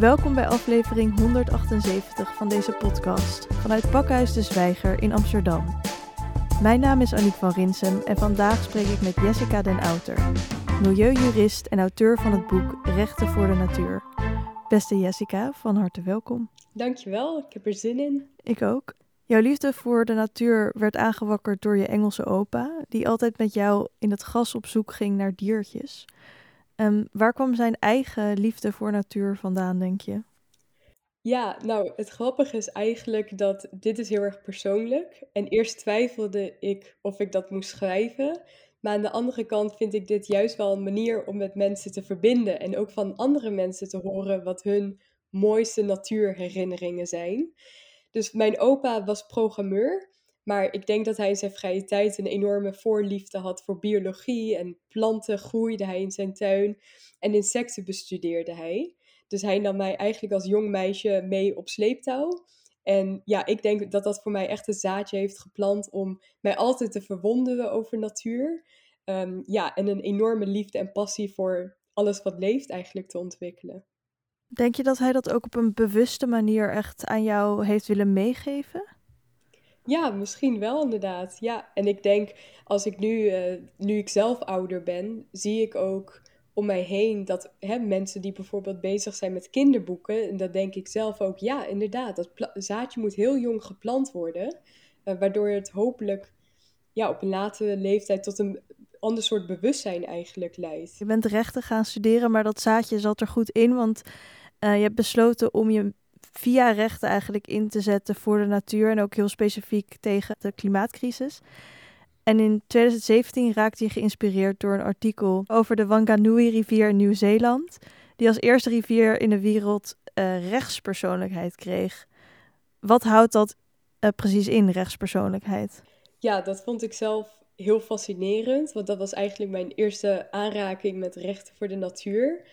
Welkom bij aflevering 178 van deze podcast vanuit Pakhuis de Zwijger in Amsterdam. Mijn naam is Aniek van Rinsem en vandaag spreek ik met Jessica den Outer, milieujurist en auteur van het boek Rechten voor de Natuur. Beste Jessica, van harte welkom. Dankjewel, ik heb er zin in. Ik ook. Jouw liefde voor de natuur werd aangewakkerd door je Engelse opa, die altijd met jou in het gras op zoek ging naar diertjes. Um, waar kwam zijn eigen liefde voor natuur vandaan, denk je? Ja, nou, het grappige is eigenlijk dat dit is heel erg persoonlijk. En eerst twijfelde ik of ik dat moest schrijven. Maar aan de andere kant vind ik dit juist wel een manier om met mensen te verbinden. En ook van andere mensen te horen wat hun mooiste natuurherinneringen zijn. Dus mijn opa was programmeur. Maar ik denk dat hij in zijn vrije tijd een enorme voorliefde had voor biologie en planten groeide hij in zijn tuin en insecten bestudeerde hij. Dus hij nam mij eigenlijk als jong meisje mee op sleeptouw. En ja, ik denk dat dat voor mij echt een zaadje heeft geplant om mij altijd te verwonderen over natuur. Ehm, ja, en een enorme liefde en passie voor alles wat leeft eigenlijk te ontwikkelen. Denk je dat hij dat ook op een bewuste manier echt aan jou heeft willen meegeven? Ja, misschien wel inderdaad. Ja, en ik denk als ik nu, uh, nu ik zelf ouder ben, zie ik ook om mij heen dat hè, mensen die bijvoorbeeld bezig zijn met kinderboeken, en dat denk ik zelf ook, ja, inderdaad, dat zaadje moet heel jong geplant worden, uh, waardoor het hopelijk ja, op een latere leeftijd tot een ander soort bewustzijn eigenlijk leidt. Je bent rechten gaan studeren, maar dat zaadje zat er goed in, want uh, je hebt besloten om je via rechten eigenlijk in te zetten voor de natuur en ook heel specifiek tegen de klimaatcrisis. En in 2017 raakte hij geïnspireerd door een artikel over de Wanganui-rivier in Nieuw-Zeeland, die als eerste rivier in de wereld uh, rechtspersoonlijkheid kreeg. Wat houdt dat uh, precies in, rechtspersoonlijkheid? Ja, dat vond ik zelf heel fascinerend, want dat was eigenlijk mijn eerste aanraking met rechten voor de natuur.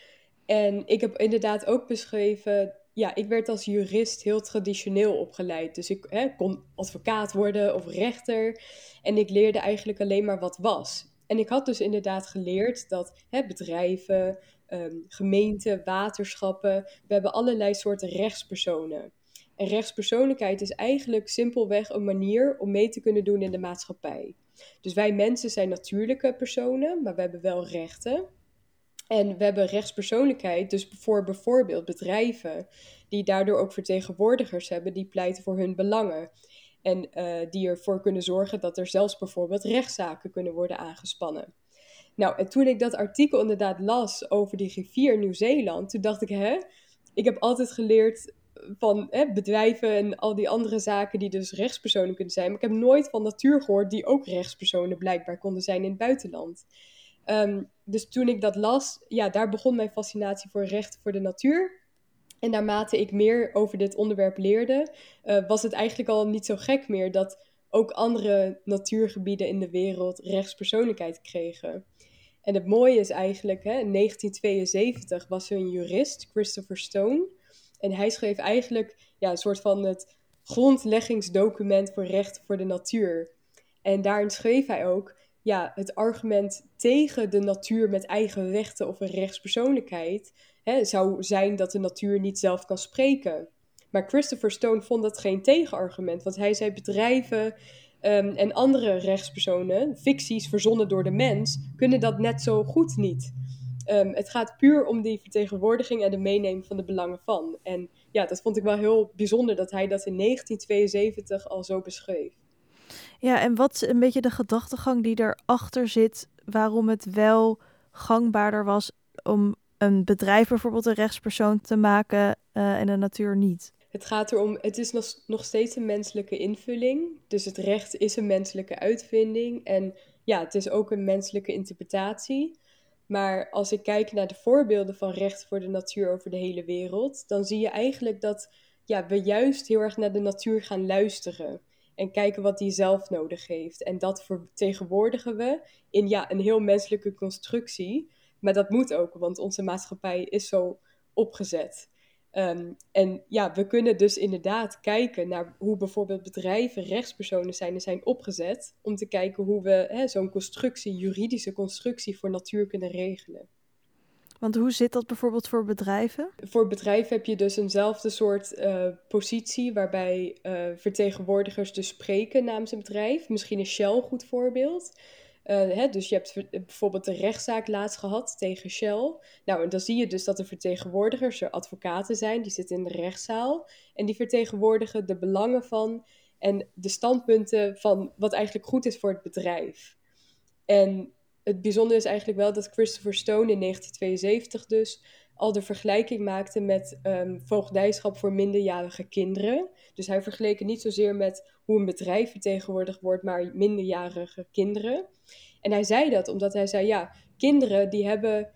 En ik heb inderdaad ook beschreven ja, ik werd als jurist heel traditioneel opgeleid. Dus ik hè, kon advocaat worden of rechter. En ik leerde eigenlijk alleen maar wat was. En ik had dus inderdaad geleerd dat hè, bedrijven, um, gemeenten, waterschappen, we hebben allerlei soorten rechtspersonen. En rechtspersoonlijkheid is eigenlijk simpelweg een manier om mee te kunnen doen in de maatschappij. Dus wij mensen zijn natuurlijke personen, maar we hebben wel rechten. En we hebben rechtspersoonlijkheid, dus voor bijvoorbeeld bedrijven, die daardoor ook vertegenwoordigers hebben die pleiten voor hun belangen. En uh, die ervoor kunnen zorgen dat er zelfs bijvoorbeeld rechtszaken kunnen worden aangespannen. Nou, en toen ik dat artikel inderdaad las over die rivier Nieuw-Zeeland, toen dacht ik, hè, ik heb altijd geleerd van hè, bedrijven en al die andere zaken die dus rechtspersonen kunnen zijn. Maar ik heb nooit van natuur gehoord die ook rechtspersonen blijkbaar konden zijn in het buitenland. Um, dus toen ik dat las, ja, daar begon mijn fascinatie voor rechten voor de natuur. En naarmate ik meer over dit onderwerp leerde, uh, was het eigenlijk al niet zo gek meer dat ook andere natuurgebieden in de wereld rechtspersoonlijkheid kregen. En het mooie is eigenlijk, hè, in 1972 was er een jurist, Christopher Stone. En hij schreef eigenlijk ja, een soort van het grondleggingsdocument voor rechten voor de natuur. En daarin schreef hij ook ja, het argument tegen de natuur met eigen rechten of een rechtspersoonlijkheid hè, zou zijn dat de natuur niet zelf kan spreken. Maar Christopher Stone vond dat geen tegenargument, want hij zei bedrijven um, en andere rechtspersonen, ficties verzonnen door de mens, kunnen dat net zo goed niet. Um, het gaat puur om die vertegenwoordiging en de meeneming van de belangen van. En ja, dat vond ik wel heel bijzonder dat hij dat in 1972 al zo beschreef. Ja, en wat is een beetje de gedachtegang die erachter zit, waarom het wel gangbaarder was om een bedrijf bijvoorbeeld een rechtspersoon te maken uh, en de natuur niet? Het gaat erom, het is nog, nog steeds een menselijke invulling. Dus het recht is een menselijke uitvinding. En ja, het is ook een menselijke interpretatie. Maar als ik kijk naar de voorbeelden van recht voor de natuur over de hele wereld, dan zie je eigenlijk dat ja, we juist heel erg naar de natuur gaan luisteren en kijken wat die zelf nodig heeft. En dat vertegenwoordigen we in ja, een heel menselijke constructie. Maar dat moet ook, want onze maatschappij is zo opgezet. Um, en ja, we kunnen dus inderdaad kijken naar hoe bijvoorbeeld bedrijven rechtspersonen zijn en zijn opgezet. Om te kijken hoe we zo'n constructie, juridische constructie voor natuur kunnen regelen. Want hoe zit dat bijvoorbeeld voor bedrijven? Voor bedrijven heb je dus eenzelfde soort uh, positie waarbij uh, vertegenwoordigers dus spreken namens een bedrijf. Misschien is Shell een goed voorbeeld. Uh, hè, dus je hebt bijvoorbeeld de rechtszaak laatst gehad tegen Shell. Nou, en dan zie je dus dat de vertegenwoordigers er advocaten zijn, die zitten in de rechtszaal. En die vertegenwoordigen de belangen van en de standpunten van wat eigenlijk goed is voor het bedrijf. En het bijzondere is eigenlijk wel dat Christopher Stone in 1972 dus al de vergelijking maakte met um, voogdijschap voor minderjarige kinderen. Dus hij vergeleek het niet zozeer met hoe een bedrijf vertegenwoordigd wordt, maar minderjarige kinderen. En hij zei dat omdat hij zei, ja, kinderen die hebben...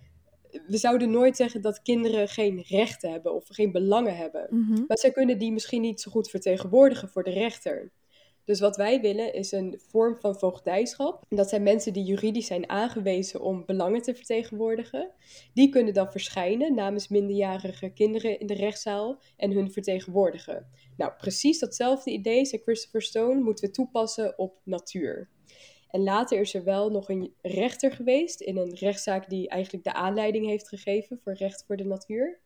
We zouden nooit zeggen dat kinderen geen rechten hebben of geen belangen hebben. Mhm. Maar zij kunnen die misschien niet zo goed vertegenwoordigen voor de rechter. Dus wat wij willen is een vorm van voogdijschap. Dat zijn mensen die juridisch zijn aangewezen om belangen te vertegenwoordigen. Die kunnen dan verschijnen namens minderjarige kinderen in de rechtszaal en hun vertegenwoordigen. Nou, precies datzelfde idee, zei Christopher Stone, moeten we toepassen op natuur. En later is er wel nog een rechter geweest in een rechtszaak die eigenlijk de aanleiding heeft gegeven voor recht voor de natuur.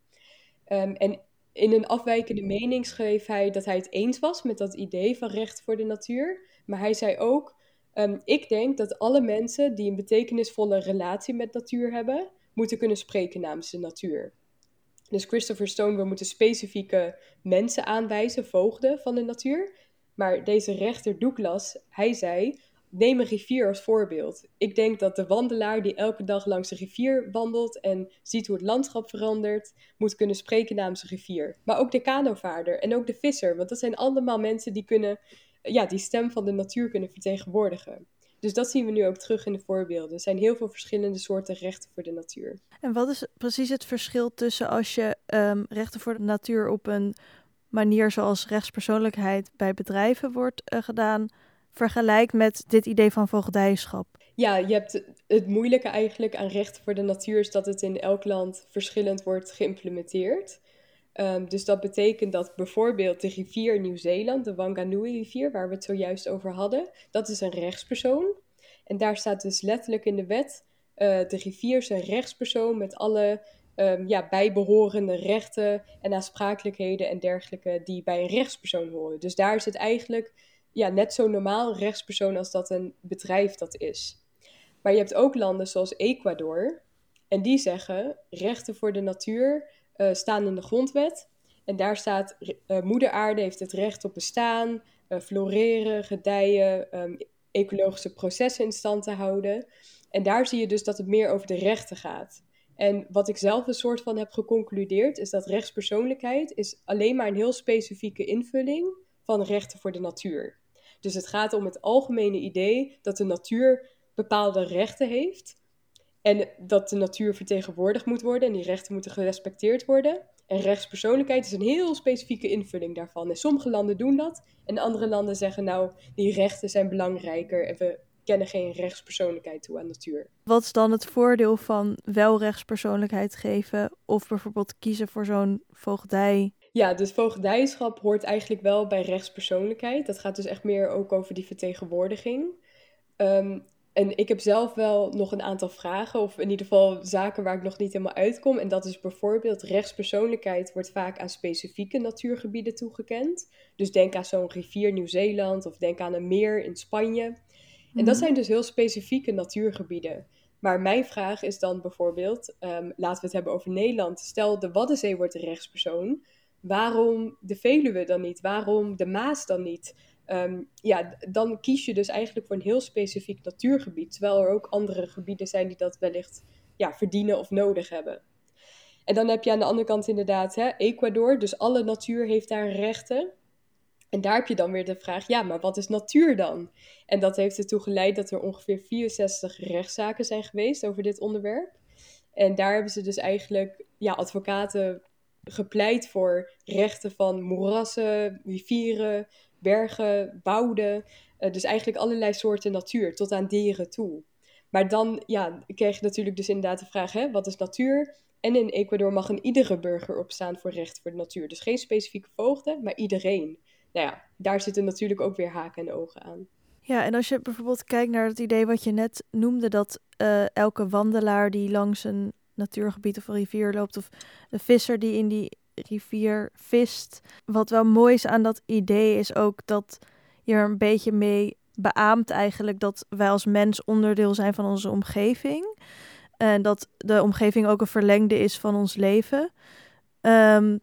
Um, en in een afwijkende mening schreef hij dat hij het eens was met dat idee van recht voor de natuur. Maar hij zei ook: um, Ik denk dat alle mensen die een betekenisvolle relatie met natuur hebben, moeten kunnen spreken namens de natuur. Dus Christopher Stone, we moeten specifieke mensen aanwijzen, voogden van de natuur. Maar deze rechter Douglas, hij zei: neem een rivier als voorbeeld. Ik denk dat de wandelaar die elke dag langs de rivier wandelt en ziet hoe het landschap verandert, moet kunnen spreken namens de rivier. Maar ook de kanovaarder en ook de visser, want dat zijn allemaal mensen die kunnen, ja, die stem van de natuur kunnen vertegenwoordigen. Dus dat zien we nu ook terug in de voorbeelden. Er zijn heel veel verschillende soorten rechten voor de natuur. En wat is precies het verschil tussen als je um, rechten voor de natuur op een manier zoals rechtspersoonlijkheid bij bedrijven wordt uh, gedaan, vergelijkt met dit idee van voogdijschap? Ja, je hebt het moeilijke eigenlijk aan rechten voor de natuur is dat het in elk land verschillend wordt geïmplementeerd. Um, dus dat betekent dat bijvoorbeeld de rivier Nieuw-Zeeland, de Wanganui-rivier, waar we het zojuist over hadden, dat is een rechtspersoon. En daar staat dus letterlijk in de wet, uh, de rivier is een rechtspersoon met alle um, ja, bijbehorende rechten en aansprakelijkheden en dergelijke die bij een rechtspersoon horen. Dus daar is het eigenlijk ja, net zo normaal rechtspersoon als dat een bedrijf dat is. Maar je hebt ook landen zoals Ecuador. En die zeggen, rechten voor de natuur uh, staan in de grondwet. En daar staat, uh, moeder aarde heeft het recht op bestaan, uh, floreren, gedijen, um, ecologische processen in stand te houden. En daar zie je dus dat het meer over de rechten gaat. En wat ik zelf een soort van heb geconcludeerd, is dat rechtspersoonlijkheid is alleen maar een heel specifieke invulling van rechten voor de natuur. Dus het gaat om het algemene idee dat de natuur bepaalde rechten heeft. En dat de natuur vertegenwoordigd moet worden en die rechten moeten gerespecteerd worden. En rechtspersoonlijkheid is een heel specifieke invulling daarvan. En sommige landen doen dat. En andere landen zeggen nou, die rechten zijn belangrijker en we kennen geen rechtspersoonlijkheid toe aan natuur. Wat is dan het voordeel van wel rechtspersoonlijkheid geven of bijvoorbeeld kiezen voor zo'n voogdij ja, dus voogdijschap hoort eigenlijk wel bij rechtspersoonlijkheid. Dat gaat dus echt meer ook over die vertegenwoordiging. Um, en ik heb zelf wel nog een aantal vragen, of in ieder geval zaken waar ik nog niet helemaal uitkom. En dat is bijvoorbeeld rechtspersoonlijkheid wordt vaak aan specifieke natuurgebieden toegekend. Dus denk aan zo'n rivier Nieuw-Zeeland of denk aan een meer in Spanje. En dat mhm. zijn dus heel specifieke natuurgebieden. Maar mijn vraag is dan bijvoorbeeld, um, laten we het hebben over Nederland. Stel, de Waddenzee wordt een rechtspersoon waarom de Veluwe dan niet? Waarom de Maas dan niet? Ehm, ja, dan kies je dus eigenlijk voor een heel specifiek natuurgebied. Terwijl er ook andere gebieden zijn die dat wellicht ja, verdienen of nodig hebben. En dan heb je aan de andere kant inderdaad hè, Ecuador. Dus alle natuur heeft daar rechten. En daar heb je dan weer de vraag, ja, maar wat is natuur dan? En dat heeft ertoe geleid dat er ongeveer 64 rechtszaken zijn geweest over dit onderwerp. En daar hebben ze dus eigenlijk ja, advocaten gepleit voor rechten van moerassen, rivieren, bergen, wouden. Uh, dus eigenlijk allerlei soorten natuur, tot aan dieren toe. Maar dan ja, kreeg je natuurlijk dus inderdaad de vraag, hè, wat is natuur? En in Ecuador mag een iedere burger opstaan voor recht voor de natuur. Dus geen specifieke voogden, maar iedereen. Nou ja, daar zitten natuurlijk ook weer haken en ogen aan. Ja, en als je bijvoorbeeld kijkt naar het idee wat je net noemde, dat uh, elke wandelaar die langs een natuurgebied of een rivier loopt of een visser die in die rivier vist. Wat wel mooi is aan dat idee is ook dat je er een beetje mee beaamt eigenlijk dat wij als mens onderdeel zijn van onze omgeving. En dat de omgeving ook een verlengde is van ons leven. Ehm,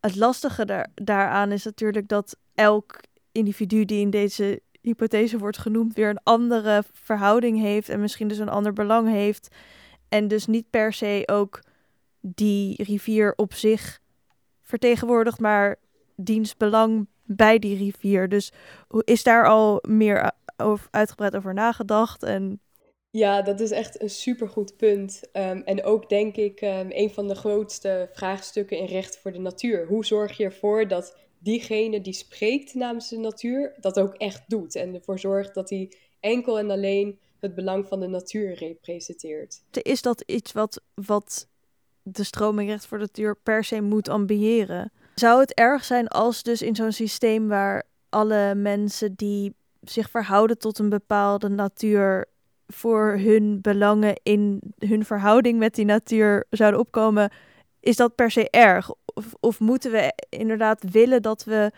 het lastige daar, daaraan is natuurlijk dat elk individu die in deze hypothese wordt genoemd, weer een andere verhouding heeft en misschien dus een ander belang heeft. En dus niet per se ook die rivier op zich vertegenwoordigt, maar diens belang bij die rivier. Dus is daar al meer over, uitgebreid over nagedacht? En... Ja, dat is echt een supergoed punt. Ehm, en ook denk ik um, een van de grootste vraagstukken in recht voor de natuur. Hoe zorg je ervoor dat diegene die spreekt namens de natuur dat ook echt doet. En ervoor zorgt dat hij enkel en alleen het belang van de natuur representeert. Is dat iets wat, wat de stroming recht voor de natuur per se moet ambiëren? Zou het erg zijn als dus in zo'n systeem waar alle mensen die zich verhouden tot een bepaalde natuur voor hun belangen in hun verhouding met die natuur zouden opkomen, is dat per se erg? Of, of moeten we inderdaad willen dat we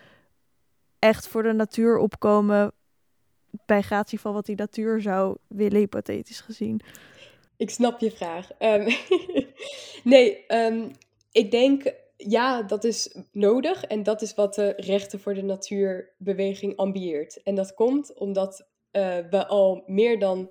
echt voor de natuur opkomen bij gratie van wat die natuur zou willen, hypothetisch gezien? Ik snap je vraag. Um, nee, um, ik denk ja, dat is nodig en dat is wat de Rechten voor de Natuurbeweging ambieert. En dat komt omdat uh, we al meer dan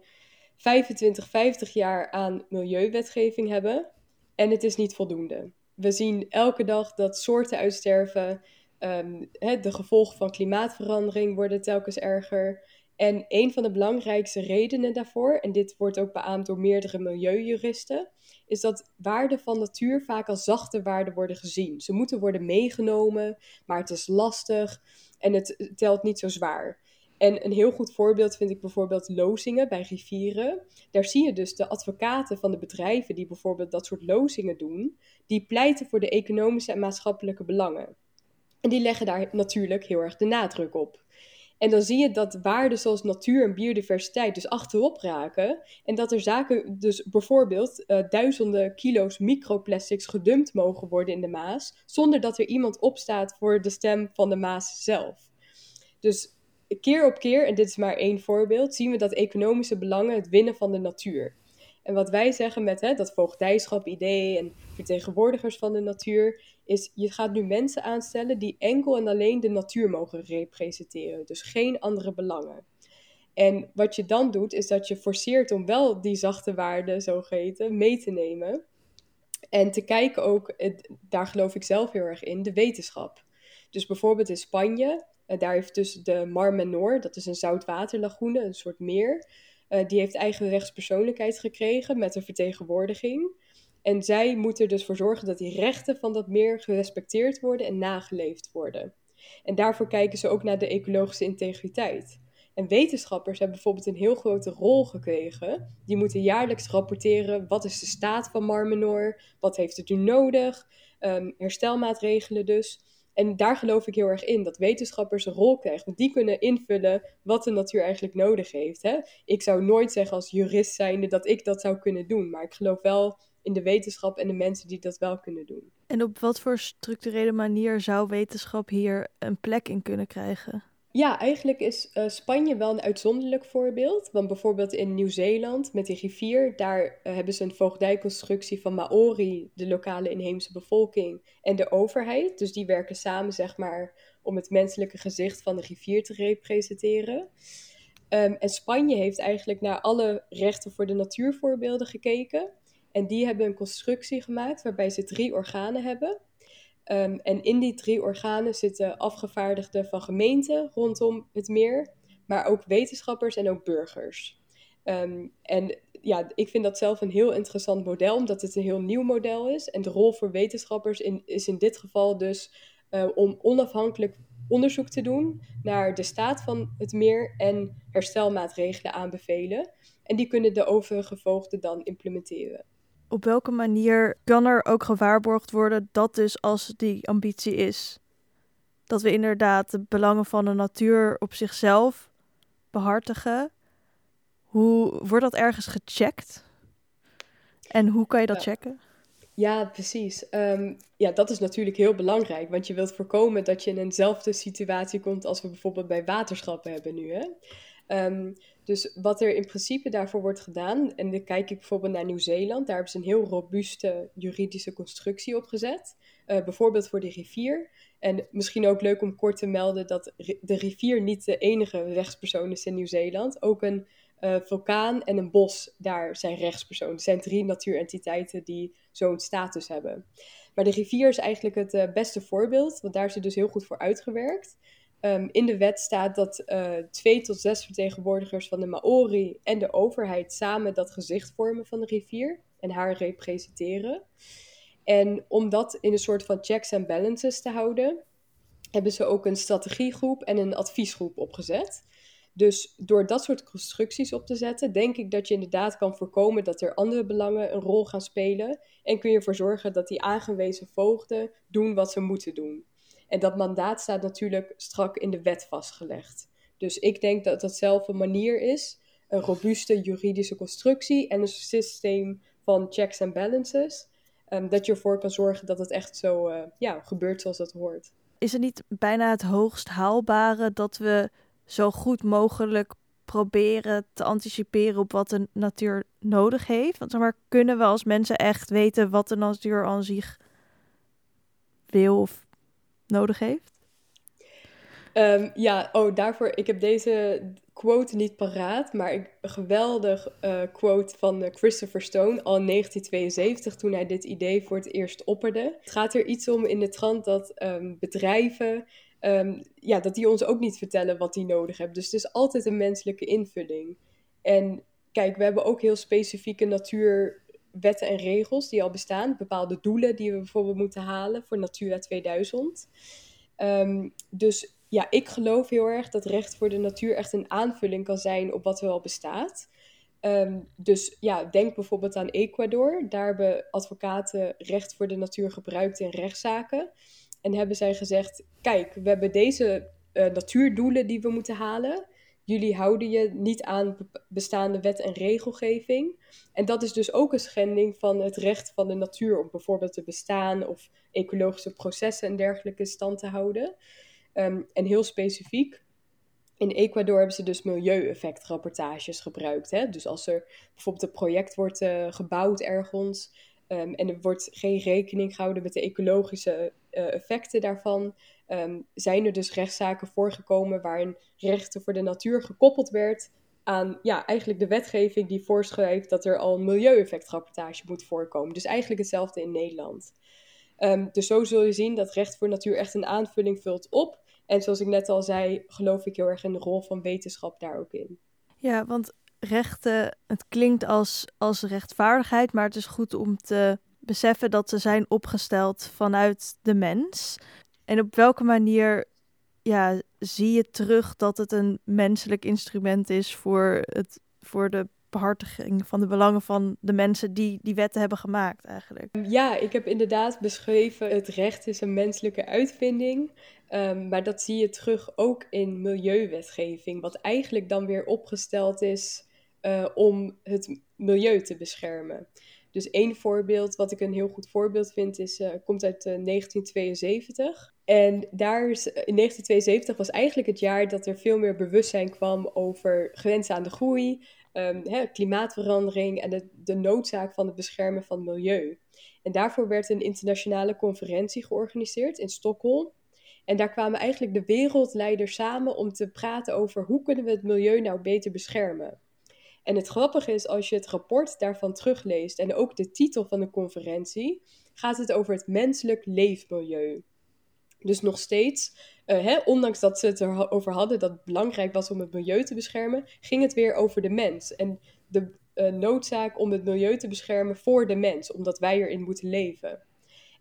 25, 50 jaar aan milieuwetgeving hebben en het is niet voldoende we zien elke dag dat soorten uitsterven. Um, de gevolgen van klimaatverandering worden telkens erger. En een van de belangrijkste redenen daarvoor, en dit wordt ook beaamd door meerdere milieujuristen, is dat waarden van natuur vaak als zachte waarden worden gezien. Ze moeten worden meegenomen, maar het is lastig en het telt niet zo zwaar. En een heel goed voorbeeld vind ik bijvoorbeeld lozingen bij rivieren. Daar zie je dus de advocaten van de bedrijven die bijvoorbeeld dat soort lozingen doen, die pleiten voor de economische en maatschappelijke belangen. En die leggen daar natuurlijk heel erg de nadruk op. En dan zie je dat waarden zoals natuur en biodiversiteit dus achterop raken. En dat er zaken, dus bijvoorbeeld uh, duizenden kilo's microplastics gedumpt mogen worden in de Maas, zonder dat er iemand opstaat voor de stem van de Maas zelf. Dus keer op keer, en dit is maar één voorbeeld, zien we dat economische belangen het winnen van de natuur. En wat wij zeggen met hè, dat voogdijschap-idee en vertegenwoordigers van de natuur, is je gaat nu mensen aanstellen die enkel en alleen de natuur mogen representeren, dus geen andere belangen. En wat je dan doet, is dat je forceert om wel die zachte waarden, zogeheten, mee te nemen. En te kijken ook, daar geloof ik zelf heel erg in, de wetenschap. Dus bijvoorbeeld in Spanje, eh, daar heeft dus de Mar Menor, dat is een zoutwaterlagune, een soort meer, uh, die heeft eigen rechtspersoonlijkheid gekregen met een vertegenwoordiging. En zij moeten er dus voor zorgen dat die rechten van dat meer gerespecteerd worden en nageleefd worden. En daarvoor kijken ze ook naar de ecologische integriteit. En wetenschappers hebben bijvoorbeeld een heel grote rol gekregen. Die moeten jaarlijks rapporteren wat is de staat van Marmenor, wat heeft het nu nodig, um, herstelmaatregelen dus. En daar geloof ik heel erg in, dat wetenschappers een rol krijgen. Want die kunnen invullen wat de natuur eigenlijk nodig heeft. Hè? Ik zou nooit zeggen als jurist zijnde dat ik dat zou kunnen doen. Maar ik geloof wel in de wetenschap en de mensen die dat wel kunnen doen. En op wat voor structurele manier zou wetenschap hier een plek in kunnen krijgen? Ja, eigenlijk is uh, Spanje wel een uitzonderlijk voorbeeld. Want bijvoorbeeld in Nieuw-Zeeland met die rivier, daar uh, hebben ze een voogdijconstructie van Maori, de lokale inheemse bevolking, en de overheid. Dus die werken samen, zeg maar, om het menselijke gezicht van de rivier te representeren. Um, en Spanje heeft eigenlijk naar alle rechten voor de natuurvoorbeelden gekeken. En die hebben een constructie gemaakt waarbij ze drie organen hebben. Um, en in die drie organen zitten afgevaardigden van gemeenten rondom het meer, maar ook wetenschappers en ook burgers. Um, en ja, ik vind dat zelf een heel interessant model, omdat het een heel nieuw model is. En de rol voor wetenschappers is in dit geval dus uh, om onafhankelijk onderzoek te doen naar de staat van het meer en herstelmaatregelen aanbevelen. En die kunnen de overige voogden dan implementeren op welke manier kan er ook gewaarborgd worden dat dus als die ambitie is, dat we inderdaad de belangen van de natuur op zichzelf behartigen? Hoe wordt dat ergens gecheckt? En hoe kan je dat checken? Ja, precies. Ehm, ja, dat is natuurlijk heel belangrijk, want je wilt voorkomen dat je in eenzelfde situatie komt als we bijvoorbeeld bij waterschappen hebben nu. Hè? Ehm, dus wat er in principe daarvoor wordt gedaan, en dan kijk ik bijvoorbeeld naar Nieuw-Zeeland, daar hebben ze een heel robuuste juridische constructie opgezet. Uh, bijvoorbeeld voor de rivier. En misschien ook leuk om kort te melden dat de rivier niet de enige rechtspersoon is in Nieuw-Zeeland. Ook een uh, vulkaan en een bos, daar zijn rechtspersonen. Er zijn drie natuurentiteiten die zo'n status hebben. Maar de rivier is eigenlijk het uh, beste voorbeeld, want daar is het dus heel goed voor uitgewerkt. Um, in de wet staat dat uh, twee tot zes vertegenwoordigers van de Maori en de overheid samen dat gezicht vormen van de rivier en haar representeren. En om dat in een soort van checks en balances te houden, hebben ze ook een strategiegroep en een adviesgroep opgezet. Dus door dat soort constructies op te zetten, denk ik dat je inderdaad kan voorkomen dat er andere belangen een rol gaan spelen. En kun je ervoor zorgen dat die aangewezen voogden doen wat ze moeten doen. En dat mandaat staat natuurlijk strak in de wet vastgelegd. Dus ik denk dat dat zelf een manier is, een robuuste juridische constructie en een systeem van checks en balances, um, dat je ervoor kan zorgen dat het echt zo uh, ja, gebeurt zoals dat hoort. Is het niet bijna het hoogst haalbare dat we zo goed mogelijk proberen te anticiperen op wat de natuur nodig heeft? Want maar, kunnen we als mensen echt weten wat de natuur aan zich wil of nodig heeft? Um, ja, oh, daarvoor, ik heb deze quote niet paraat, maar een geweldig uh, quote van uh, Christopher Stone al in 1972, toen hij dit idee voor het eerst opperde. Het gaat er iets om in de trant dat um, bedrijven um, ja, dat die ons ook niet vertellen wat die nodig hebben. Dus het is altijd een menselijke invulling. En kijk, we hebben ook heel specifieke natuurwetten en regels die al bestaan. Bepaalde doelen die we bijvoorbeeld moeten halen voor Natura 2000. Um, dus ja, ik geloof heel erg dat recht voor de natuur echt een aanvulling kan zijn op wat er al bestaat. Um, dus ja, denk bijvoorbeeld aan Ecuador. Daar hebben advocaten recht voor de natuur gebruikt in rechtszaken. En hebben zij gezegd: Kijk, we hebben deze uh, natuurdoelen die we moeten halen. Jullie houden je niet aan bestaande wet en regelgeving. En dat is dus ook een schending van het recht van de natuur om bijvoorbeeld te bestaan of ecologische processen en dergelijke stand te houden. Um, en heel specifiek, in Ecuador hebben ze dus milieueffectrapportages gebruikt. Hè? Dus als er bijvoorbeeld een project wordt uh, gebouwd ergens um, en er wordt geen rekening gehouden met de ecologische uh, effecten daarvan, um, zijn er dus rechtszaken voorgekomen waarin rechten voor de natuur gekoppeld werd aan ja, eigenlijk de wetgeving die voorschrijft dat er al een milieueffectrapportage moet voorkomen. Dus eigenlijk hetzelfde in Nederland. Um, dus zo zul je zien dat recht voor natuur echt een aanvulling vult op. En zoals ik net al zei, geloof ik heel erg in de rol van wetenschap daar ook in. Ja, want rechten, het klinkt als, als rechtvaardigheid, maar het is goed om te beseffen dat ze zijn opgesteld vanuit de mens. En op welke manier ja, zie je terug dat het een menselijk instrument is voor, het, voor de behartiging van de belangen van de mensen die die wetten hebben gemaakt eigenlijk? Ja, ik heb inderdaad beschreven, het recht is een menselijke uitvinding. Um, maar dat zie je terug ook in milieuwetgeving, wat eigenlijk dan weer opgesteld is uh, om het milieu te beschermen. Dus één voorbeeld, wat ik een heel goed voorbeeld vind, is, uh, komt uit uh, 1972. En daar is, in 1972 was eigenlijk het jaar dat er veel meer bewustzijn kwam over grenzen aan de groei, um, hè, klimaatverandering en de, de noodzaak van het beschermen van het milieu. En daarvoor werd een internationale conferentie georganiseerd in Stockholm. En daar kwamen eigenlijk de wereldleiders samen om te praten over hoe kunnen we het milieu nou beter beschermen. En het grappige is, als je het rapport daarvan terugleest en ook de titel van de conferentie, gaat het over het menselijk leefmilieu. Dus nog steeds, uh, hè, ondanks dat ze het erover hadden dat het belangrijk was om het milieu te beschermen, ging het weer over de mens. En de uh, noodzaak om het milieu te beschermen voor de mens, omdat wij erin moeten leven.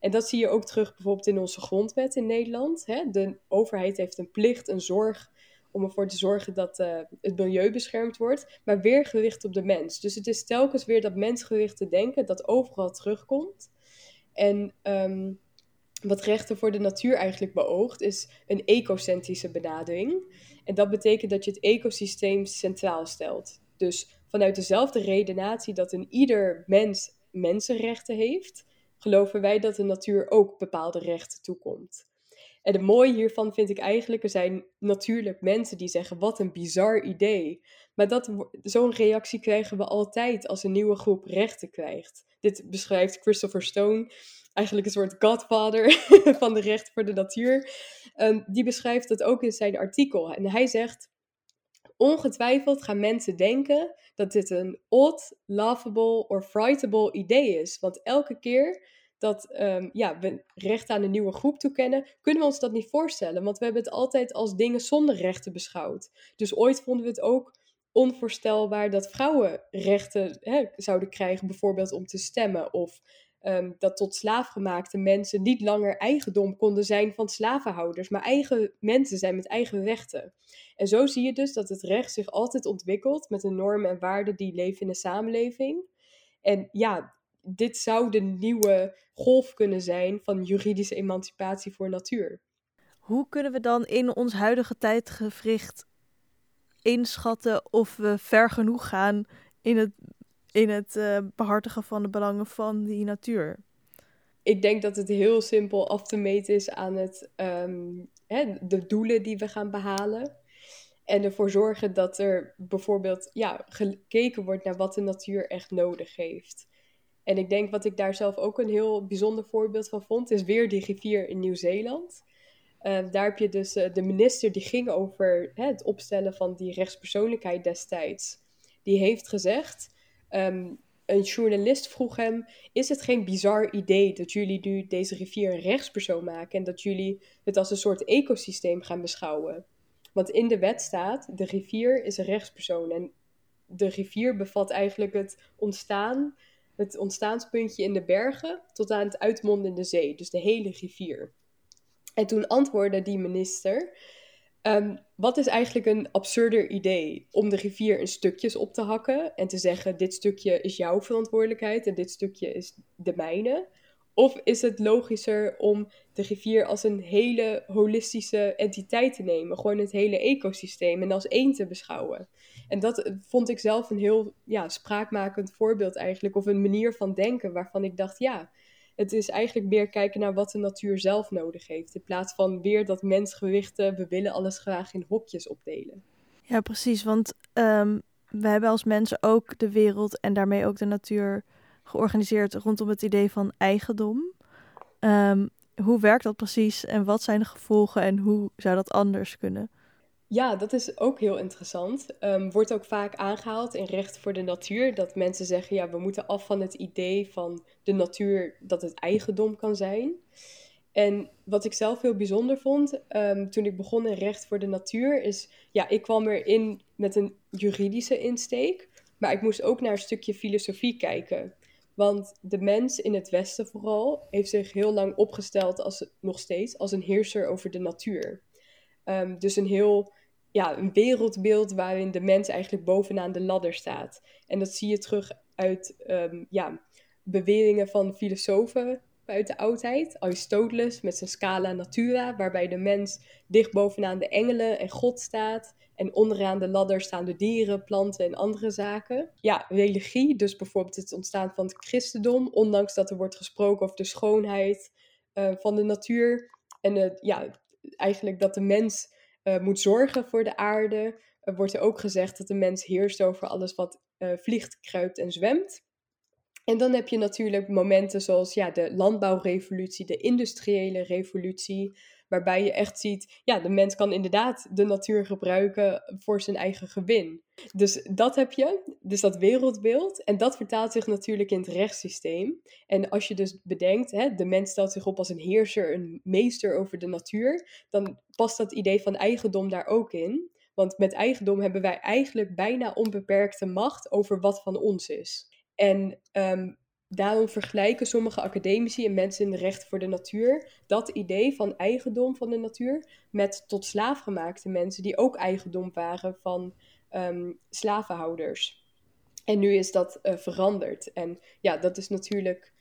En dat zie je ook terug bijvoorbeeld in onze grondwet in Nederland. Hè? De overheid heeft een plicht, een zorg om ervoor te zorgen dat uh, het milieu beschermd wordt, maar weer gericht op de mens. Dus het is telkens weer dat mensgerichte denken dat overal terugkomt. En um, wat rechten voor de natuur eigenlijk beoogt, is een ecocentrische benadering. En dat betekent dat je het ecosysteem centraal stelt. Dus vanuit dezelfde redenatie dat een ieder mens mensenrechten heeft, geloven wij dat de natuur ook bepaalde rechten toekomt. En het mooie hiervan vind ik eigenlijk, er zijn natuurlijk mensen die zeggen, wat een bizar idee. Maar dat, zo'n reactie krijgen we altijd als een nieuwe groep rechten krijgt. Dit beschrijft Christopher Stone, eigenlijk een soort godfather van de rechten voor de natuur. Um, die beschrijft dat ook in zijn artikel. En hij zegt, ongetwijfeld gaan mensen denken dat dit een odd, laughable of frightable idee is. Want elke keer dat um, ja, we recht aan een nieuwe groep toekennen, kunnen we ons dat niet voorstellen. Want we hebben het altijd als dingen zonder rechten beschouwd. Dus ooit vonden we het ook onvoorstelbaar dat vrouwen rechten hè, zouden krijgen, bijvoorbeeld om te stemmen. Of um, dat tot slaafgemaakte mensen niet langer eigendom konden zijn van slavenhouders, maar eigen mensen zijn met eigen rechten. En zo zie je dus dat het recht zich altijd ontwikkelt met de normen en waarden die leven in de samenleving. En ja, dit zou de nieuwe golf kunnen zijn van juridische emancipatie voor natuur. Hoe kunnen we dan in ons huidige tijdgevricht inschatten of we ver genoeg gaan in het, in het uh, behartigen van de belangen van die natuur? Ik denk dat het heel simpel af te meten is aan het, um, hè, de doelen die we gaan behalen. En ervoor zorgen dat er bijvoorbeeld ja, gekeken wordt naar wat de natuur echt nodig heeft. En ik denk wat ik daar zelf ook een heel bijzonder voorbeeld van vond, is weer die rivier in Nieuw-Zeeland. Uh, daar heb je dus uh, de minister die ging over hè, het opstellen van die rechtspersoonlijkheid destijds. Die heeft gezegd, um, een journalist vroeg hem, is het geen bizar idee dat jullie nu deze rivier een rechtspersoon maken en dat jullie het als een soort ecosysteem gaan beschouwen? Want in de wet staat, de rivier is een rechtspersoon en de rivier bevat eigenlijk het ontstaan het ontstaanspuntje in de bergen tot aan het uitmondende zee, dus de hele rivier. En toen antwoordde die minister: um, Wat is eigenlijk een absurder idee om de rivier in stukjes op te hakken en te zeggen: Dit stukje is jouw verantwoordelijkheid en dit stukje is de mijne? Of is het logischer om de rivier als een hele holistische entiteit te nemen, gewoon het hele ecosysteem en als één te beschouwen? En dat vond ik zelf een heel ja, spraakmakend voorbeeld eigenlijk, of een manier van denken waarvan ik dacht, ja, het is eigenlijk meer kijken naar wat de natuur zelf nodig heeft, in plaats van weer dat mensgewichten, we willen alles graag in hokjes opdelen. Ja, precies, want um, we hebben als mensen ook de wereld en daarmee ook de natuur georganiseerd rondom het idee van eigendom. Um, hoe werkt dat precies en wat zijn de gevolgen en hoe zou dat anders kunnen? Ja, dat is ook heel interessant. Um, wordt ook vaak aangehaald in recht voor de natuur dat mensen zeggen: ja, we moeten af van het idee van de natuur dat het eigendom kan zijn. En wat ik zelf heel bijzonder vond um, toen ik begon in recht voor de natuur, is ja, ik kwam erin met een juridische insteek, maar ik moest ook naar een stukje filosofie kijken. Want de mens in het Westen vooral heeft zich heel lang opgesteld als nog steeds als een heerser over de natuur. Um, dus een heel ja, een wereldbeeld waarin de mens eigenlijk bovenaan de ladder staat. En dat zie je terug uit um, ja, beweringen van filosofen uit de oudheid. Aristoteles met zijn scala natura, waarbij de mens dicht bovenaan de engelen en God staat. En onderaan de ladder staan de dieren, planten en andere zaken. Ja, religie, dus bijvoorbeeld het ontstaan van het christendom, ondanks dat er wordt gesproken over de schoonheid uh, van de natuur. En uh, ja, eigenlijk dat de mens uh, moet zorgen voor de aarde. Er wordt er ook gezegd dat de mens heerst over alles wat uh, vliegt, kruipt en zwemt. En dan heb je natuurlijk momenten zoals ja, de landbouwrevolutie, de industriële revolutie, waarbij je echt ziet, ja, de mens kan inderdaad de natuur gebruiken voor zijn eigen gewin. Dus dat heb je, dus dat wereldbeeld, en dat vertaalt zich natuurlijk in het rechtssysteem. En als je dus bedenkt, hè, de mens stelt zich op als een heerser, een meester over de natuur, dan past dat idee van eigendom daar ook in. Want met eigendom hebben wij eigenlijk bijna onbeperkte macht over wat van ons is. En um, daarom vergelijken sommige academici en mensen in de rechten voor de natuur dat idee van eigendom van de natuur met tot slaafgemaakte mensen die ook eigendom waren van um, slavenhouders. En nu is dat uh, veranderd. En ja, dat is natuurlijk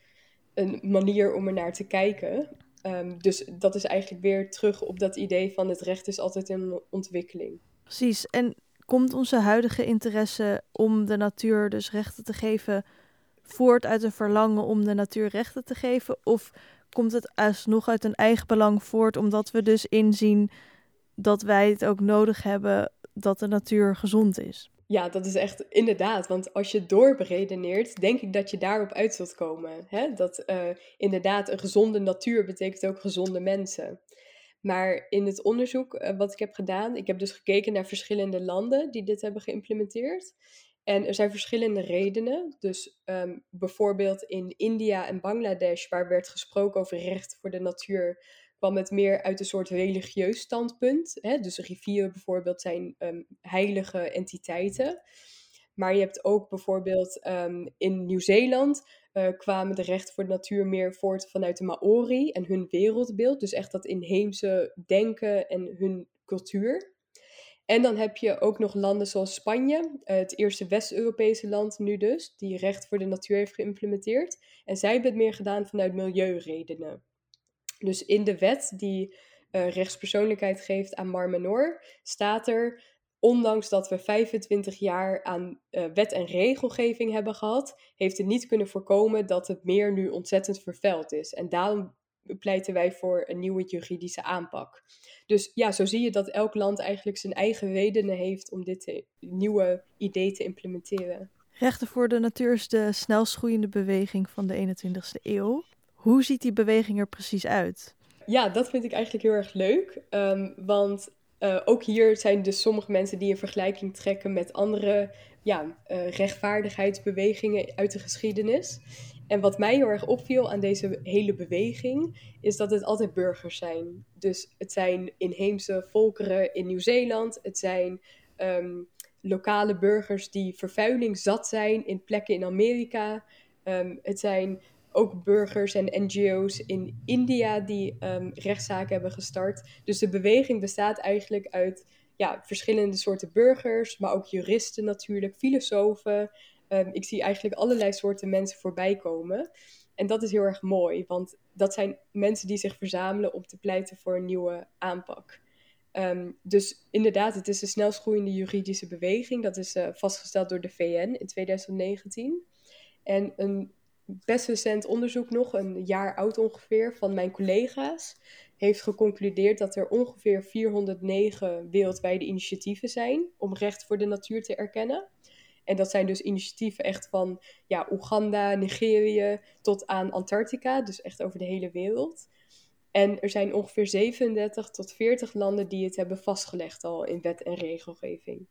een manier om er naar te kijken. Um, dus dat is eigenlijk weer terug op dat idee van het recht is altijd in ontwikkeling. Precies. En komt onze huidige interesse om de natuur dus rechten te geven voort uit een verlangen om de natuur rechten te geven? Of komt het alsnog uit een eigen belang voort, omdat we dus inzien dat wij het ook nodig hebben dat de natuur gezond is? Ja, dat is echt inderdaad. Want als je doorberedeneert, denk ik dat je daarop uit zult komen. Hè? Dat uh, inderdaad een gezonde natuur betekent ook gezonde mensen. Maar in het onderzoek uh, wat ik heb gedaan, ik heb dus gekeken naar verschillende landen die dit hebben geïmplementeerd. En er zijn verschillende redenen. Dus um, bijvoorbeeld in India en Bangladesh, waar werd gesproken over recht voor de natuur, kwam het meer uit een soort religieus standpunt. Hè? Dus rivieren bijvoorbeeld zijn um, heilige entiteiten. Maar je hebt ook bijvoorbeeld um, in Nieuw-Zeeland uh, kwamen de rechten voor de natuur meer voort vanuit de Maori en hun wereldbeeld. Dus echt dat inheemse denken en hun cultuur. En dan heb je ook nog landen zoals Spanje, uh, het eerste West-Europese land nu dus, die recht voor de natuur heeft geïmplementeerd. En zij hebben het meer gedaan vanuit milieuredenen. Dus in de wet die uh, rechtspersoonlijkheid geeft aan Marmenor, staat er, ondanks dat we 25 jaar aan uh, wet en regelgeving hebben gehad, heeft het niet kunnen voorkomen dat het meer nu ontzettend vervuild is. En daarom pleiten wij voor een nieuwe juridische aanpak. Dus ja, zo zie je dat elk land eigenlijk zijn eigen redenen heeft om dit nieuwe idee te implementeren. Rechten voor de natuur is de snelst groeiende beweging van de 21ste eeuw. Hoe ziet die beweging er precies uit? Ja, dat vind ik eigenlijk heel erg leuk. Um, want uh, ook hier zijn dus sommige mensen die een vergelijking trekken met andere ja, uh, rechtvaardigheidsbewegingen uit de geschiedenis. En wat mij heel erg opviel aan deze hele beweging, is dat het altijd burgers zijn. Dus het zijn inheemse volkeren in Nieuw-Zeeland, het zijn um, lokale burgers die vervuiling zat zijn in plekken in Amerika. Um, het zijn ook burgers en NGO's in India die um, rechtszaken hebben gestart. Dus de beweging bestaat eigenlijk uit ja, verschillende soorten burgers, maar ook juristen natuurlijk, filosofen. Um, ik zie eigenlijk allerlei soorten mensen voorbij komen. En dat is heel erg mooi, want dat zijn mensen die zich verzamelen om te pleiten voor een nieuwe aanpak. Um, dus inderdaad, het is de snelst groeiende juridische beweging. Dat is uh, vastgesteld door de VN in 2019. En een best recent onderzoek nog, een jaar oud ongeveer, van mijn collega's, heeft geconcludeerd dat er ongeveer 409 wereldwijde initiatieven zijn om recht voor de natuur te erkennen. En dat zijn dus initiatieven echt van ja, Oeganda, Nigeria tot aan Antarctica, dus echt over de hele wereld. En er zijn ongeveer 37 tot 40 landen die het hebben vastgelegd al in wet en regelgeving.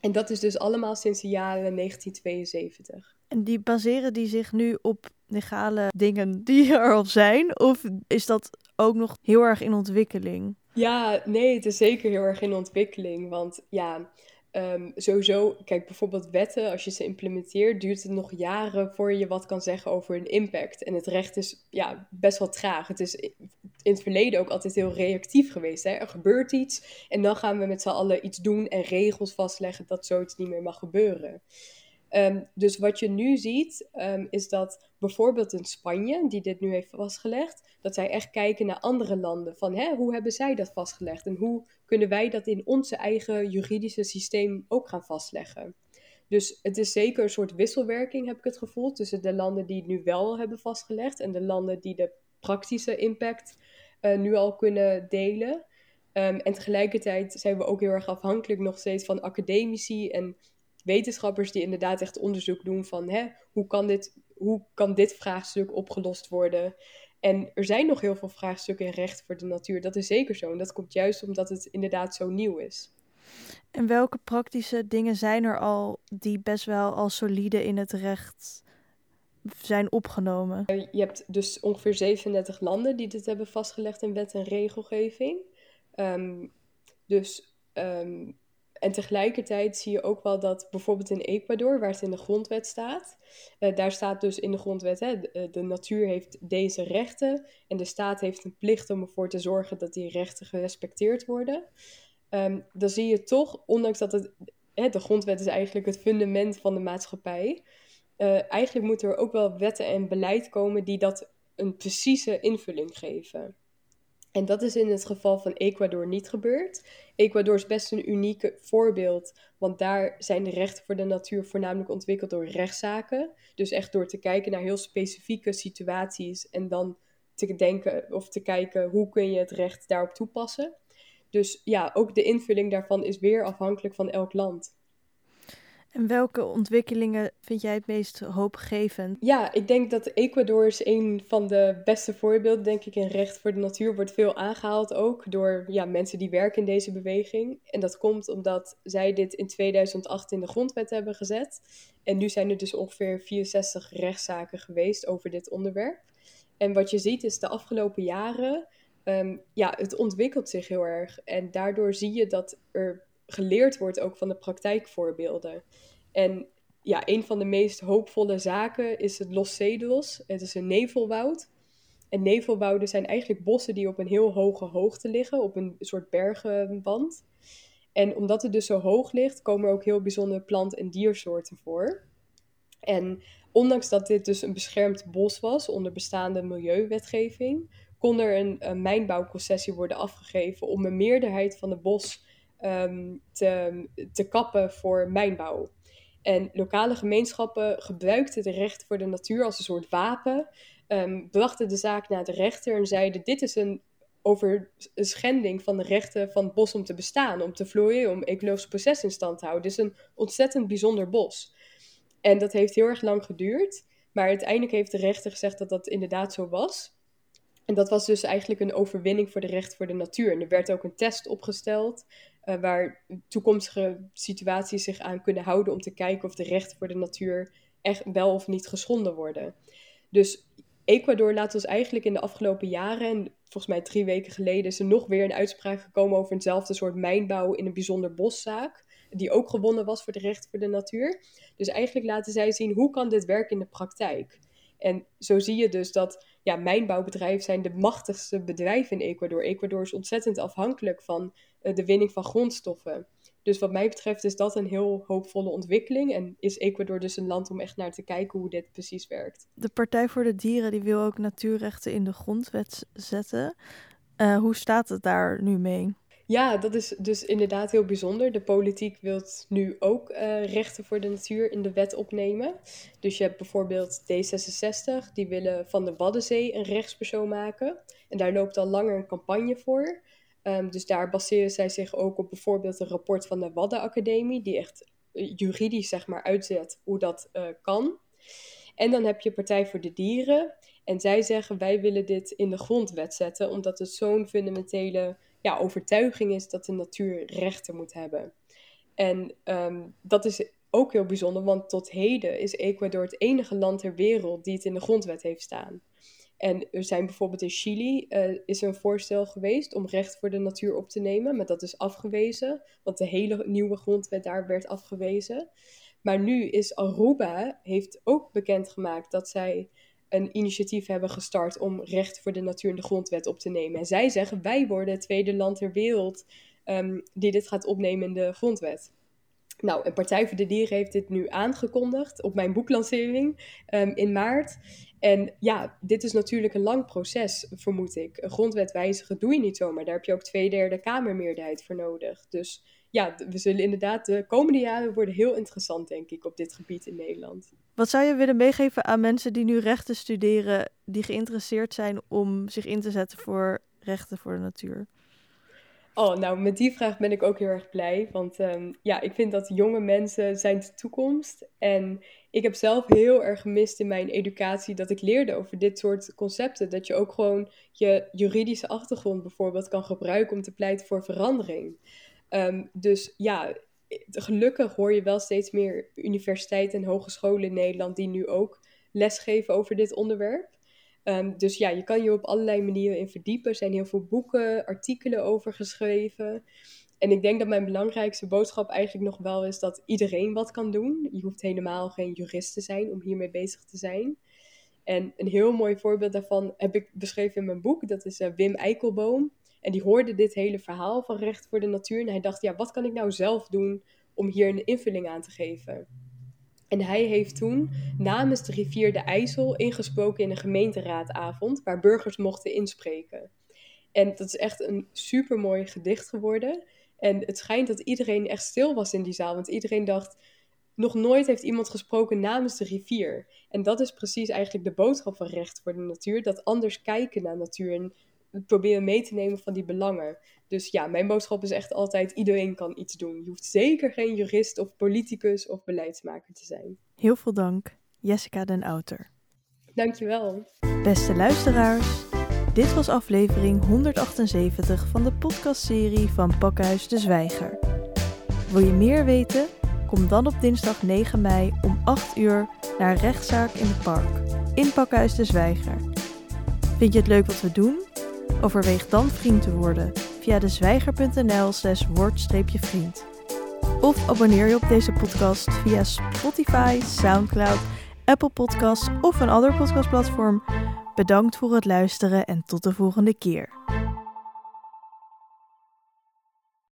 En dat is dus allemaal sinds de jaren 1972. En die baseren die zich nu op legale dingen die er al zijn? Of is dat ook nog heel erg in ontwikkeling? Ja, nee, het is zeker heel erg in ontwikkeling. Want ja, um, sowieso, kijk bijvoorbeeld wetten, als je ze implementeert, duurt het nog jaren voor je wat kan zeggen over een impact. En het recht is ja, best wel traag. Het is in het verleden ook altijd heel reactief geweest. Hè? Er gebeurt iets en dan gaan we met z'n allen iets doen en regels vastleggen dat zoiets niet meer mag gebeuren. Um, dus wat je nu ziet, um, is dat bijvoorbeeld in Spanje, die dit nu heeft vastgelegd, dat zij echt kijken naar andere landen. Van hè, hoe hebben zij dat vastgelegd en hoe kunnen wij dat in onze eigen juridische systeem ook gaan vastleggen? Dus het is zeker een soort wisselwerking, heb ik het gevoel, tussen de landen die het nu wel hebben vastgelegd en de landen die de praktische impact uh, nu al kunnen delen. Um, en tegelijkertijd zijn we ook heel erg afhankelijk nog steeds van academici en wetenschappers die inderdaad echt onderzoek doen van hè, hoe, kan dit, hoe kan dit vraagstuk opgelost worden. En er zijn nog heel veel vraagstukken in recht voor de natuur. Dat is zeker zo. En dat komt juist omdat het inderdaad zo nieuw is. En welke praktische dingen zijn er al die best wel al solide in het recht zijn opgenomen? Je hebt dus ongeveer 37 landen die dit hebben vastgelegd in wet en regelgeving. Um, dus um, en tegelijkertijd zie je ook wel dat bijvoorbeeld in Ecuador, waar het in de grondwet staat, uh, daar staat dus in de grondwet, hè, de, eh, de, natuur heeft deze rechten en de staat heeft een plicht om ervoor te zorgen dat die rechten gerespecteerd worden. Um, dan zie je toch, ondanks dat het, hè, de grondwet is eigenlijk het fundament van de maatschappij, uh, eigenlijk moeten er ook wel wetten en beleid komen die dat een precieze invulling geven. En dat is in het geval van Ecuador niet gebeurd. Ecuador is best een uniek voorbeeld, want daar zijn de rechten voor de natuur voornamelijk ontwikkeld door rechtszaken. Dus echt door te kijken naar heel specifieke situaties en dan te denken of te kijken hoe kun je het recht daarop toepassen. Dus ja, ook de invulling daarvan is weer afhankelijk van elk land. En welke ontwikkelingen vind jij het meest hoopgevend? Ja, ik denk dat Ecuador is een van de beste voorbeelden, denk ik, in recht voor de natuur. Wordt veel aangehaald ook door ja, mensen die werken in deze beweging. En dat komt omdat zij dit in 2008 in de grondwet hebben gezet. En nu zijn er dus ongeveer 64 rechtszaken geweest over dit onderwerp. En wat je ziet is de afgelopen jaren, um, ja, het ontwikkelt zich heel erg. En daardoor zie je dat er geleerd wordt ook van de praktijkvoorbeelden. En ja, een van de meest hoopvolle zaken is het Los Cedos. Het is een nevelwoud. En nevelwouden zijn eigenlijk bossen die op een heel hoge hoogte liggen, op een soort bergenwand. En omdat het dus zo hoog ligt, komen er ook heel bijzondere plant- en diersoorten voor. En ondanks dat dit dus een beschermd bos was onder bestaande milieuwetgeving, kon er een, een mijnbouwconcessie worden afgegeven om een meerderheid van het bos um, te, te kappen voor mijnbouw. En lokale gemeenschappen gebruikten de rechten voor de natuur als een soort wapen, um, brachten de zaak naar de rechter en zeiden: Dit is een over schending van de rechten van het bos om te bestaan, om te vloeien, om ecologisch proces in stand te houden. Het is een ontzettend bijzonder bos. En dat heeft heel erg lang geduurd, maar uiteindelijk heeft de rechter gezegd dat dat inderdaad zo was. En dat was dus eigenlijk een overwinning voor de recht voor de natuur. En er werd ook een test opgesteld uh, waar toekomstige situaties zich aan kunnen houden om te kijken of de rechten voor de natuur echt wel of niet geschonden worden. Dus Ecuador laat ons eigenlijk in de afgelopen jaren, en volgens mij drie weken geleden, is er nog weer een uitspraak gekomen over eenzelfde soort mijnbouw in een bijzonder boszaak, die ook gewonnen was voor de rechten voor de natuur. Dus eigenlijk laten zij zien hoe kan dit werken in de praktijk. En zo zie je dus dat ja, mijnbouwbedrijven zijn de machtigste bedrijven in Ecuador. Ecuador is ontzettend afhankelijk van uh, de winning van grondstoffen. Dus wat mij betreft is dat een heel hoopvolle ontwikkeling. En is Ecuador dus een land om echt naar te kijken hoe dit precies werkt. De Partij voor de Dieren die wil ook natuurrechten in de grondwet zetten. Uh, hoe staat het daar nu mee? Ja, dat is dus inderdaad heel bijzonder. De politiek wil nu ook uh, rechten voor de natuur in de wet opnemen. Dus je hebt bijvoorbeeld D66, die willen van de Waddenzee een rechtspersoon maken. En daar loopt al langer een campagne voor. Um, dus daar baseren zij zich ook op bijvoorbeeld een rapport van de Waddenacademie, die echt eh, juridisch zeg maar uitzet hoe dat uh, kan. En dan heb je Partij voor de Dieren. En zij zeggen wij willen dit in de grondwet zetten, omdat het zo'n fundamentele ja, overtuiging is dat de natuur rechten moet hebben. En um, dat is ook heel bijzonder, want tot heden is Ecuador het enige land ter wereld die het in de grondwet heeft staan. En er zijn bijvoorbeeld in Chili uh, is een voorstel geweest om recht voor de natuur op te nemen, maar dat is afgewezen, want de hele nieuwe grondwet daar werd afgewezen. Maar nu is Aruba heeft ook bekendgemaakt dat zij een initiatief hebben gestart om recht voor de natuur in de grondwet op te nemen. En zij zeggen, wij worden het tweede land ter wereld um, die dit gaat opnemen in de grondwet. Nou, een Partij voor de Dieren heeft dit nu aangekondigd op mijn boeklancering um, in maart. En ja, dit is natuurlijk een lang proces, vermoed ik. Een grondwet wijzigen doe je niet zomaar. Daar heb je ook twee derde Kamermeerderheid voor nodig. Dus ja, we zullen inderdaad de komende jaren worden heel interessant, denk ik, op dit gebied in Nederland. Wat zou je willen meegeven aan mensen die nu rechten studeren, die geïnteresseerd zijn om zich in te zetten voor rechten voor de natuur? Oh, nou, met die vraag ben ik ook heel erg blij. Want um, ja, ik vind dat jonge mensen zijn de toekomst. En ik heb zelf heel erg gemist in mijn educatie dat ik leerde over dit soort concepten. Dat je ook gewoon je juridische achtergrond bijvoorbeeld kan gebruiken om te pleiten voor verandering. Um, dus ja, gelukkig hoor je wel steeds meer universiteiten en hogescholen in Nederland die nu ook lesgeven over dit onderwerp. Um, dus ja, je kan je op allerlei manieren in verdiepen. Er zijn heel veel boeken, artikelen over geschreven. En ik denk dat mijn belangrijkste boodschap eigenlijk nog wel is dat iedereen wat kan doen. Je hoeft helemaal geen jurist te zijn om hiermee bezig te zijn. En een heel mooi voorbeeld daarvan heb ik beschreven in mijn boek. Dat is uh, Wim Eikelboom. En die hoorde dit hele verhaal van recht voor de natuur. En hij dacht, ja, wat kan ik nou zelf doen om hier een invulling aan te geven? En hij heeft toen namens de rivier de IJssel ingesproken in een gemeenteraadavond waar burgers mochten inspreken. En dat is echt een super mooi gedicht geworden. En het schijnt dat iedereen echt stil was in die zaal. Want iedereen dacht, nog nooit heeft iemand gesproken namens de rivier. En dat is precies eigenlijk de boodschap van recht voor de natuur. Dat anders kijken naar natuur en proberen mee te nemen van die belangen. Dus ja, mijn boodschap is echt altijd: iedereen kan iets doen. Je hoeft zeker geen jurist of politicus of beleidsmaker te zijn. Heel veel dank, Jessica den Outer. Dankjewel. Beste luisteraars, dit was aflevering 178 van de podcastserie van Pakhuis de Zwijger. Wil je meer weten? Kom dan op dinsdag 9 mei om 8 uur naar Rechtszaak in het Park, in Pakhuis de Zwijger. Vind je het leuk wat we doen? Overweeg dan vriend te worden via de zwijger.nl slash word-vriend. Of abonneer je op deze podcast via Spotify, Soundcloud, Apple Podcasts of een ander podcastplatform. Bedankt voor het luisteren en tot de volgende keer.